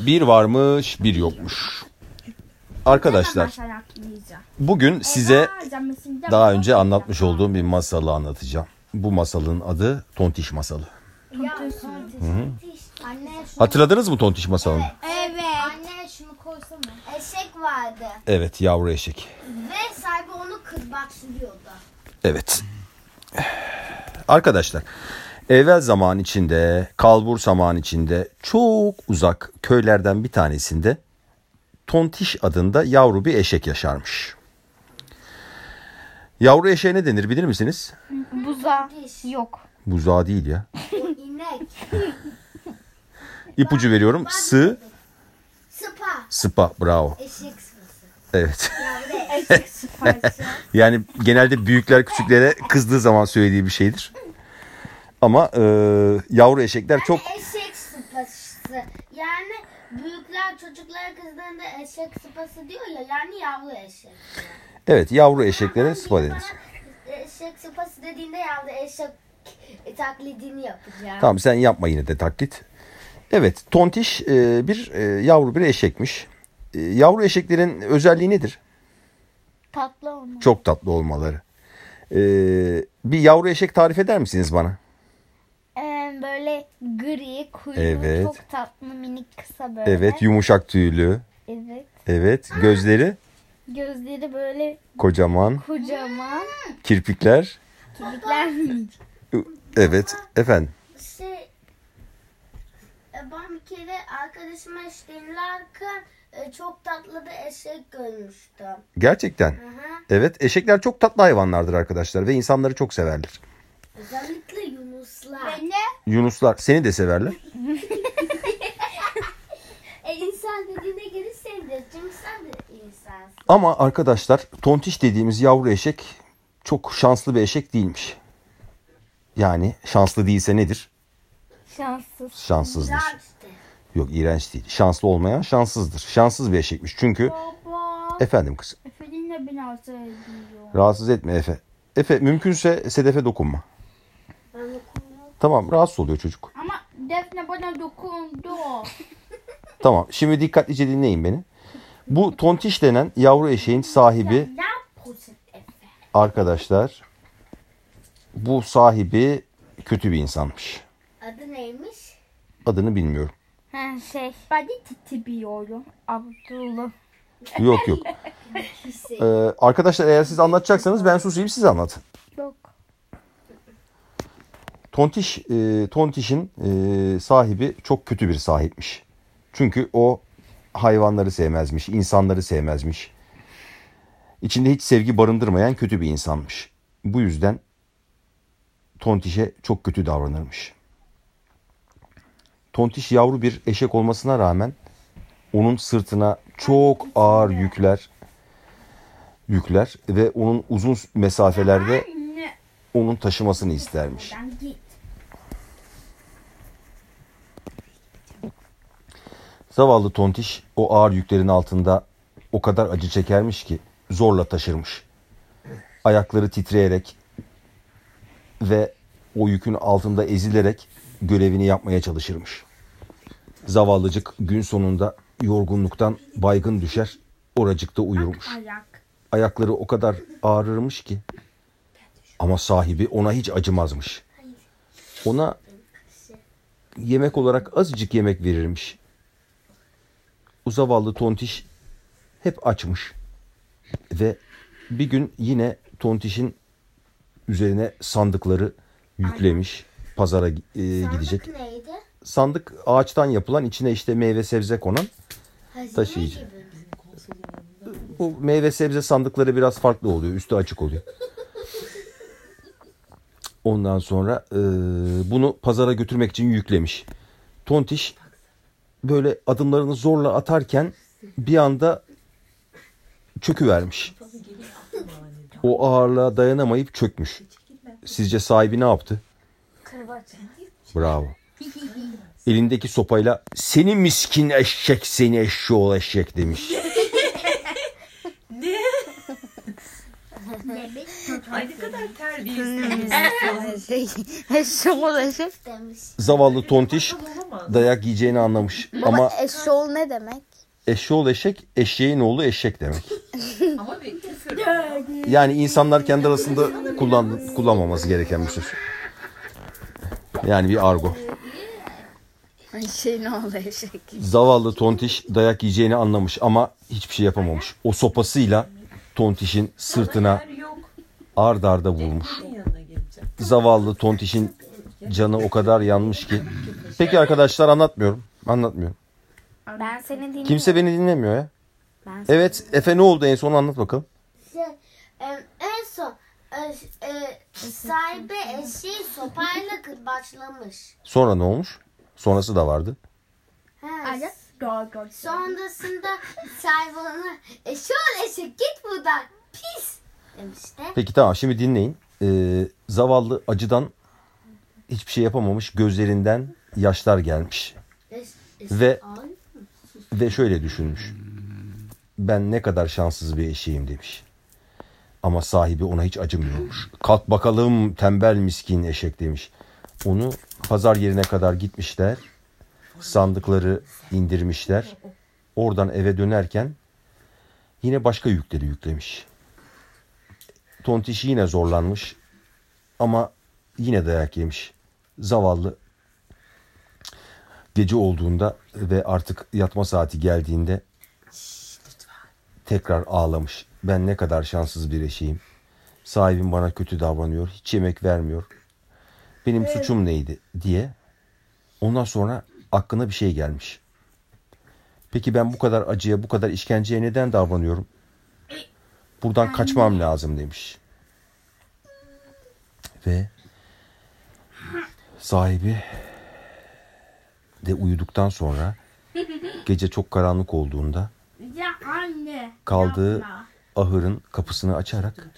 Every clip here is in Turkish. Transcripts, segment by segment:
Bir varmış bir yokmuş. Arkadaşlar bugün size daha önce anlatmış olduğum bir masalı anlatacağım. Bu masalın adı Tontiş Masalı. Anne şunu, Hatırladınız mı Tontiş Masalını? evet. Anne şunu koysana. Eşek vardı. Evet yavru eşek. Ve sahibi onu kızbak sürüyordu. Evet. Arkadaşlar evvel zaman içinde, kalbur zaman içinde çok uzak köylerden bir tanesinde Tontiş adında yavru bir eşek yaşarmış. Yavru eşeğe ne denir bilir misiniz? Buza yok. Buzağı değil ya. İnek. İpucu veriyorum. Sı, Sıpa. sıpa. Bravo. Eşek sıpası. Evet. Yavru Eşek sıfası. Yani genelde büyükler küçüklere kızdığı zaman söylediği bir şeydir. Ama e, yavru eşekler çok Eşek sıpası. Yani büyükler çocuklara kızdığında eşek sıpası diyor ya yani yavru eşek. evet yavru eşeklere sıpa denir. Eşek sıpası dediğinde yavru eşek taklidini yapacağım. Tamam sen yapma yine de taklit. Evet tontiş e, bir e, yavru bir eşekmiş. E, yavru eşeklerin özelliği nedir? Tatlı olma. Çok tatlı olmaları. E, bir yavru eşek tarif eder misiniz bana? Ee, böyle gri, kuyruğu Evet. çok tatlı, minik, kısa böyle. Evet yumuşak tüylü. Evet. Evet gözleri Gözleri böyle kocaman. kocaman. Kirpikler. Kirpikler minik. Evet efendim. Şey ben bir kere arkadaşıma eşliğinlerken e, çok tatlı bir eşek görmüştüm. Gerçekten. Hı hı. Evet eşekler çok tatlı hayvanlardır arkadaşlar ve insanları çok severler. Özellikle yunuslar. Yunuslar seni de severler. E insan dediğine gelirsen de çünkü sen de insansın. Ama arkadaşlar tontiş dediğimiz yavru eşek çok şanslı bir eşek değilmiş. Yani şanslı değilse nedir? Şanssız. Şanssızdır. İşte. Yok iğrenç değil. Şanslı olmayan şanssızdır. Şanssız bir eşekmiş. Çünkü Baba. efendim kız Efe'nin de beni hasta ediyor. rahatsız etme Efe. Efe mümkünse Sedef'e dokunma. Tamam rahatsız oluyor çocuk. Ama Defne bana dokundu. Tamam şimdi dikkatlice dinleyin beni. Bu tontiş denen yavru eşeğin sahibi arkadaşlar bu sahibi kötü bir insanmış. Adı neymiş? Adını bilmiyorum. ha şey. Ben de titibiyorum. Abdullah. Yok yok. Ee, arkadaşlar eğer siz anlatacaksanız ben susayım siz anlatın. Tontiş, e, Tontiş'in e, sahibi çok kötü bir sahipmiş. Çünkü o hayvanları sevmezmiş, insanları sevmezmiş. İçinde hiç sevgi barındırmayan kötü bir insanmış. Bu yüzden Tontiş'e çok kötü davranırmış. Tontiş yavru bir eşek olmasına rağmen onun sırtına çok ağır yükler yükler ve onun uzun mesafelerde onun taşımasını istermiş. Ben git. Zavallı tontiş o ağır yüklerin altında o kadar acı çekermiş ki zorla taşırmış. Ayakları titreyerek ve o yükün altında ezilerek görevini yapmaya çalışırmış. Zavallıcık gün sonunda yorgunluktan baygın düşer, oracıkta uyurmuş. Ayak. Ayakları o kadar ağrırmış ki ama sahibi ona hiç acımazmış. Ona yemek olarak azıcık yemek verirmiş. O zavallı tontiş hep açmış. Ve bir gün yine tontişin üzerine sandıkları yüklemiş. Pazara e, gidecek. Sandık neydi? Sandık ağaçtan yapılan içine işte meyve sebze konan Hazine Taşıyıcı. gibi. Bu meyve sebze sandıkları biraz farklı oluyor. Üstü açık oluyor. Ondan sonra e, bunu pazara götürmek için yüklemiş. Tontiş böyle adımlarını zorla atarken bir anda çöküvermiş. O ağırlığa dayanamayıp çökmüş. Sizce sahibi ne yaptı? Bravo. Elindeki sopayla seni miskin eşek seni eşşoğlu eşek demiş. Ay ne kadar terbiyesiz. Şey, eşek olacak. Demiş. Zavallı tontiş dayak yiyeceğini anlamış. Ama eşoğlu ne demek? eşeğoğlu eşek, eşeğin oğlu eşek demek. Ama bir küfür. Yani insanlar kendi arasında kullan, kullanmaması gereken bir söz. Yani bir argo. Şey ne oldu eşek? Zavallı Tontiş dayak yiyeceğini anlamış ama hiçbir şey yapamamış. O sopasıyla Tontiş'in sırtına ard arda vurmuş. Zavallı Tontiş'in canı o kadar yanmış ki. Peki arkadaşlar anlatmıyorum. Anlatmıyorum. Ben seni dinliyorum. Kimse beni dinlemiyor ya. Ben Evet Efe ne oldu en son anlat bakalım. Şey, em, en son e, e, sahibi eşeği sopayla kırbaçlamış. Sonra ne olmuş? Sonrası da vardı. Ha, Doğru. Sonrasında sahibi ona eşeği eşek git buradan pis demişti. Peki tamam şimdi dinleyin. Ee, zavallı acıdan hiçbir şey yapamamış. Gözlerinden yaşlar gelmiş. Es- es- Ve- Ve şöyle düşünmüş. Ben ne kadar şanssız bir eşeğim demiş. Ama sahibi ona hiç acımıyormuş. Kalk bakalım tembel miskin eşek demiş. Onu pazar yerine kadar gitmişler. Sandıkları indirmişler. Oradan eve dönerken yine başka yükleri yüklemiş. Tontiş yine zorlanmış. Ama yine dayak yemiş. Zavallı gece olduğunda ve artık yatma saati geldiğinde tekrar ağlamış. Ben ne kadar şanssız bir eşeğim. Sahibim bana kötü davranıyor. Hiç yemek vermiyor. Benim suçum neydi diye. Ondan sonra aklına bir şey gelmiş. Peki ben bu kadar acıya, bu kadar işkenceye neden davranıyorum? Buradan kaçmam lazım demiş. Ve sahibi de uyuduktan sonra gece çok karanlık olduğunda kaldığı ahırın kapısını açarak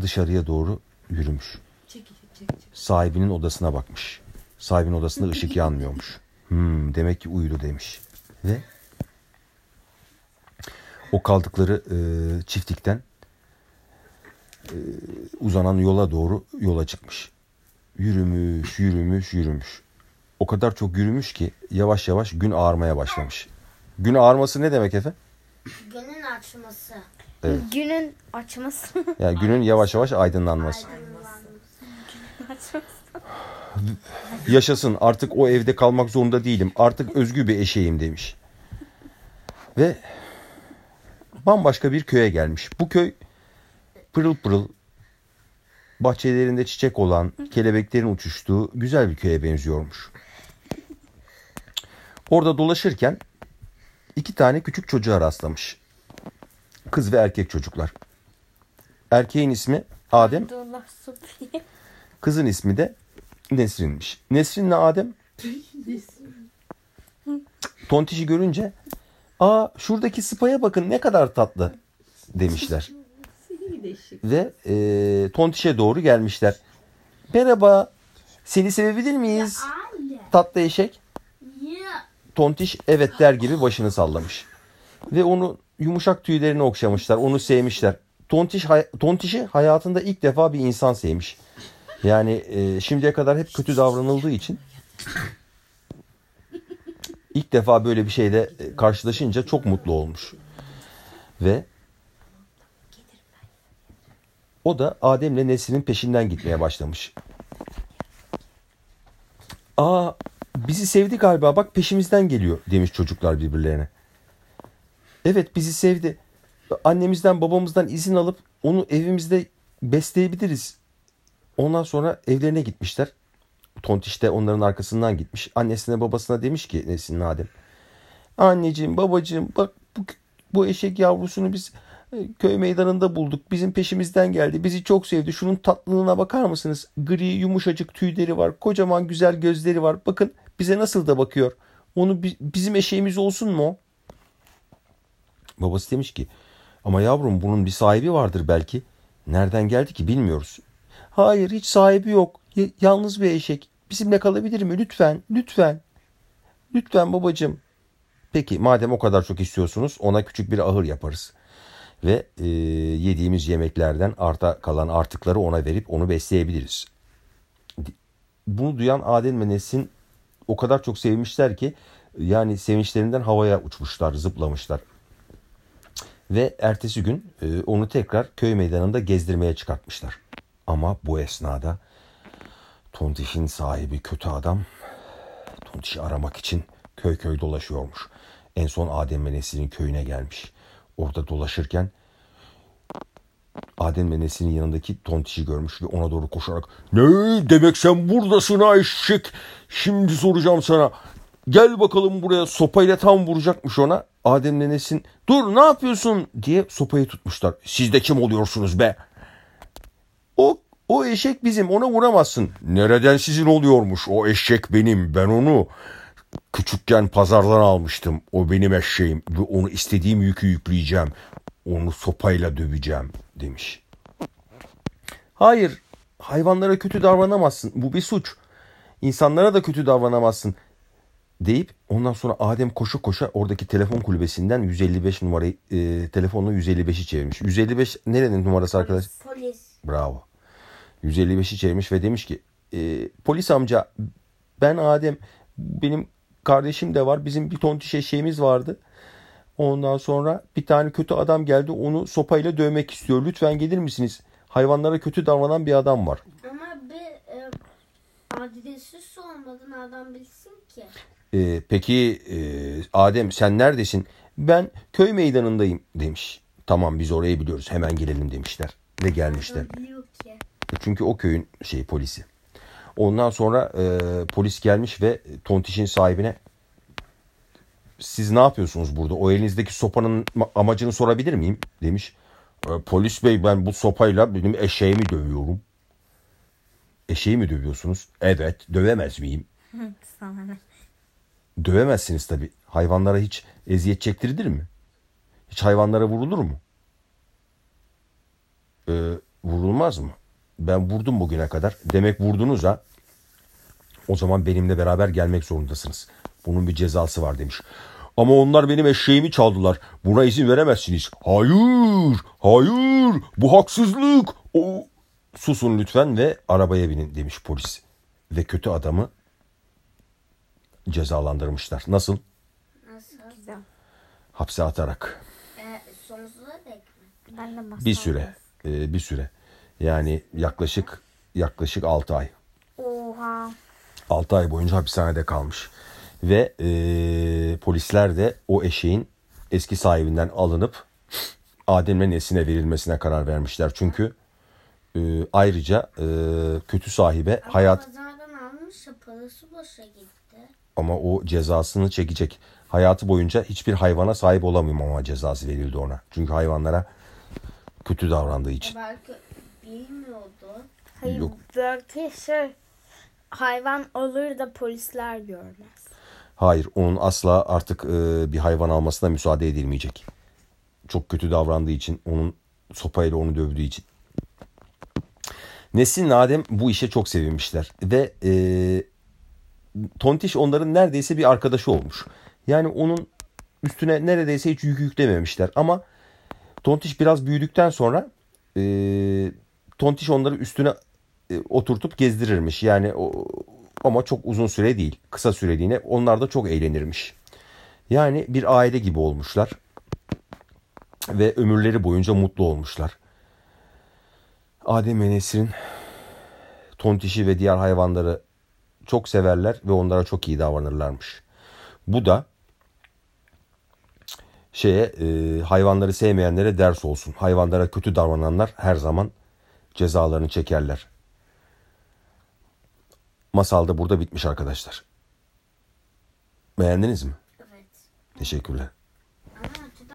dışarıya doğru yürümüş. Çekecek, çekecek. Sahibinin odasına bakmış. Sahibinin odasında ışık yanmıyormuş. Hmm, demek ki uyudu demiş. Ve o kaldıkları e, çiftlikten e, uzanan yola doğru yola çıkmış. Yürümüş, yürümüş, yürümüş. O kadar çok yürümüş ki yavaş yavaş gün ağarmaya başlamış. Gün ağarması ne demek Efe? Günün açması. Evet. Günün açması. Yani günün yavaş yavaş aydınlanması. Yaşasın artık o evde kalmak zorunda değilim. Artık özgür bir eşeğim demiş. Ve bambaşka bir köye gelmiş. Bu köy pırıl pırıl bahçelerinde çiçek olan, kelebeklerin uçuştuğu güzel bir köye benziyormuş. Orada dolaşırken iki tane küçük çocuğa rastlamış. Kız ve erkek çocuklar. Erkeğin ismi Adem, Abdullah Supi. Kızın ismi de Nesrin'miş. Nesrin'le Adem Tontiş'i görünce aa şuradaki sıpaya bakın ne kadar tatlı demişler. Ve e, Tontiş'e doğru gelmişler. Merhaba seni sevebilir miyiz tatlı eşek? Tontiş evet der gibi başını sallamış. Ve onu yumuşak tüylerini okşamışlar. Onu sevmişler. Tontiş, hay- Tontiş'i hayatında ilk defa bir insan sevmiş. Yani e, şimdiye kadar hep kötü davranıldığı için ilk defa böyle bir şeyle e, karşılaşınca çok mutlu olmuş. Ve o da Adem'le Nesrin'in peşinden gitmeye başlamış. Aa bizi sevdi galiba bak peşimizden geliyor demiş çocuklar birbirlerine. Evet bizi sevdi. Annemizden babamızdan izin alıp onu evimizde besleyebiliriz. Ondan sonra evlerine gitmişler. Tontiş de onların arkasından gitmiş. Annesine babasına demiş ki Nesin Adem. Anneciğim babacığım bak bu, bu eşek yavrusunu biz e, köy meydanında bulduk. Bizim peşimizden geldi. Bizi çok sevdi. Şunun tatlılığına bakar mısınız? Gri yumuşacık tüyleri var. Kocaman güzel gözleri var. Bakın bize nasıl da bakıyor. Onu bi- bizim eşeğimiz olsun mu? o?" Babası demiş ki ama yavrum bunun bir sahibi vardır belki. Nereden geldi ki bilmiyoruz. Hayır hiç sahibi yok. Y- yalnız bir eşek. Bizimle kalabilir mi? Lütfen, lütfen. Lütfen babacığım. Peki madem o kadar çok istiyorsunuz ona küçük bir ahır yaparız. Ve e, yediğimiz yemeklerden arta kalan artıkları ona verip onu besleyebiliriz. bunu duyan Adem ve Nesin o kadar çok sevmişler ki yani sevinçlerinden havaya uçmuşlar, zıplamışlar. Ve ertesi gün e, onu tekrar köy meydanında gezdirmeye çıkartmışlar. Ama bu esnada Tontiş'in sahibi kötü adam Tontiş'i aramak için köy köy dolaşıyormuş. En son Adem ve Nesin'in köyüne gelmiş. Orada dolaşırken Adem ve Nesin'in yanındaki Tontiş'i görmüş ve ona doğru koşarak Ne demek sen buradasın ha eşek? Şimdi soracağım sana. Gel bakalım buraya sopayla tam vuracakmış ona. Adem ve Nesin dur ne yapıyorsun diye sopayı tutmuşlar. Siz de kim oluyorsunuz be? O o eşek bizim ona vuramazsın. Nereden sizin oluyormuş o eşek benim ben onu küçükken pazardan almıştım. O benim eşeğim ve onu istediğim yükü yükleyeceğim. Onu sopayla döveceğim demiş. Hayır hayvanlara kötü davranamazsın bu bir suç. İnsanlara da kötü davranamazsın deyip ondan sonra Adem koşa koşa oradaki telefon kulübesinden 155 numarayı e, telefonla 155'i çevirmiş. 155 nerenin numarası arkadaş? Polis. Bravo. 155'i çevirmiş ve demiş ki e, polis amca ben Adem benim kardeşim de var bizim bir tontiş eşeğimiz vardı. Ondan sonra bir tane kötü adam geldi onu sopayla dövmek istiyor. Lütfen gelir misiniz? Hayvanlara kötü davranan bir adam var. Ama bir e, adresi sormadan adam bilsin ki. E, peki e, Adem sen neredesin? Ben köy meydanındayım demiş. Tamam biz orayı biliyoruz hemen gelelim demişler. Ve gelmişler. Biliyor ki. Çünkü o köyün şey polisi. Ondan sonra e, tontişin gelmiş ve Tontiş'in sahibine siz ne yapıyorsunuz burada? O elinizdeki sopanın ma- amacını sorabilir miyim? Demiş. "E, polis bey ben bu sopayla benim eşeğimi dövüyorum. Eşeği mi dövüyorsunuz? Evet. Dövemez miyim? Dövemezsiniz tabii. Hayvanlara hiç eziyet çektirilir mi? Hiç hayvanlara vurulur mu? Ee, vurulmaz mı? Ben vurdum bugüne kadar. Demek vurdunuz ha. O zaman benimle beraber gelmek zorundasınız. Bunun bir cezası var demiş. Ama onlar benim eşeğimi çaldılar. Buna izin veremezsiniz. Hayır, hayır, bu haksızlık. O... Susun lütfen ve arabaya binin demiş polis. Ve kötü adamı cezalandırmışlar. Nasıl? Nasıl? Güzel. Hapse atarak. E, sonsuza dek mi? Ben de Bir süre. e, bir süre. Yani yaklaşık yaklaşık 6 ay. Oha. 6 ay boyunca hapishanede kalmış. Ve e, polisler de o eşeğin eski sahibinden alınıp Adem'le Nesin'e verilmesine karar vermişler. Çünkü e, ayrıca e, kötü sahibe Ama hayat pazardan almış parası boşa gitti. ama o cezasını çekecek. Hayatı boyunca hiçbir hayvana sahip olamama cezası verildi ona. Çünkü hayvanlara kötü davrandığı E, için. belki bilmiyordu. Hayır Yok. belki şey hayvan alır da polisler görmez. Hayır, onun asla artık e, bir hayvan almasına müsaade edilmeyecek. Çok kötü davrandığı için, onun sopayla onu dövdüğü için. Nesin Adem bu işe çok sevinmişler ve e, Tontiş onların neredeyse bir arkadaşı olmuş. Yani onun üstüne neredeyse hiç yük yüklememişler ama Tontiş biraz büyüdükten sonra e, Tontiş onları üstüne e, oturtup gezdirirmiş. Yani o, ama çok uzun süre değil. Kısa süreliğine onlar da çok eğlenirmiş. Yani bir aile gibi olmuşlar. Ve ömürleri boyunca mutlu olmuşlar. Adem ve Nesrin tontişi ve diğer hayvanları çok severler ve onlara çok iyi davranırlarmış. Bu da şeye e, hayvanları sevmeyenlere ders olsun. Hayvanlara kötü davrananlar her zaman cezalarını çekerler. Masal da burada bitmiş arkadaşlar. Beğendiniz mi? Evet. Teşekkürler.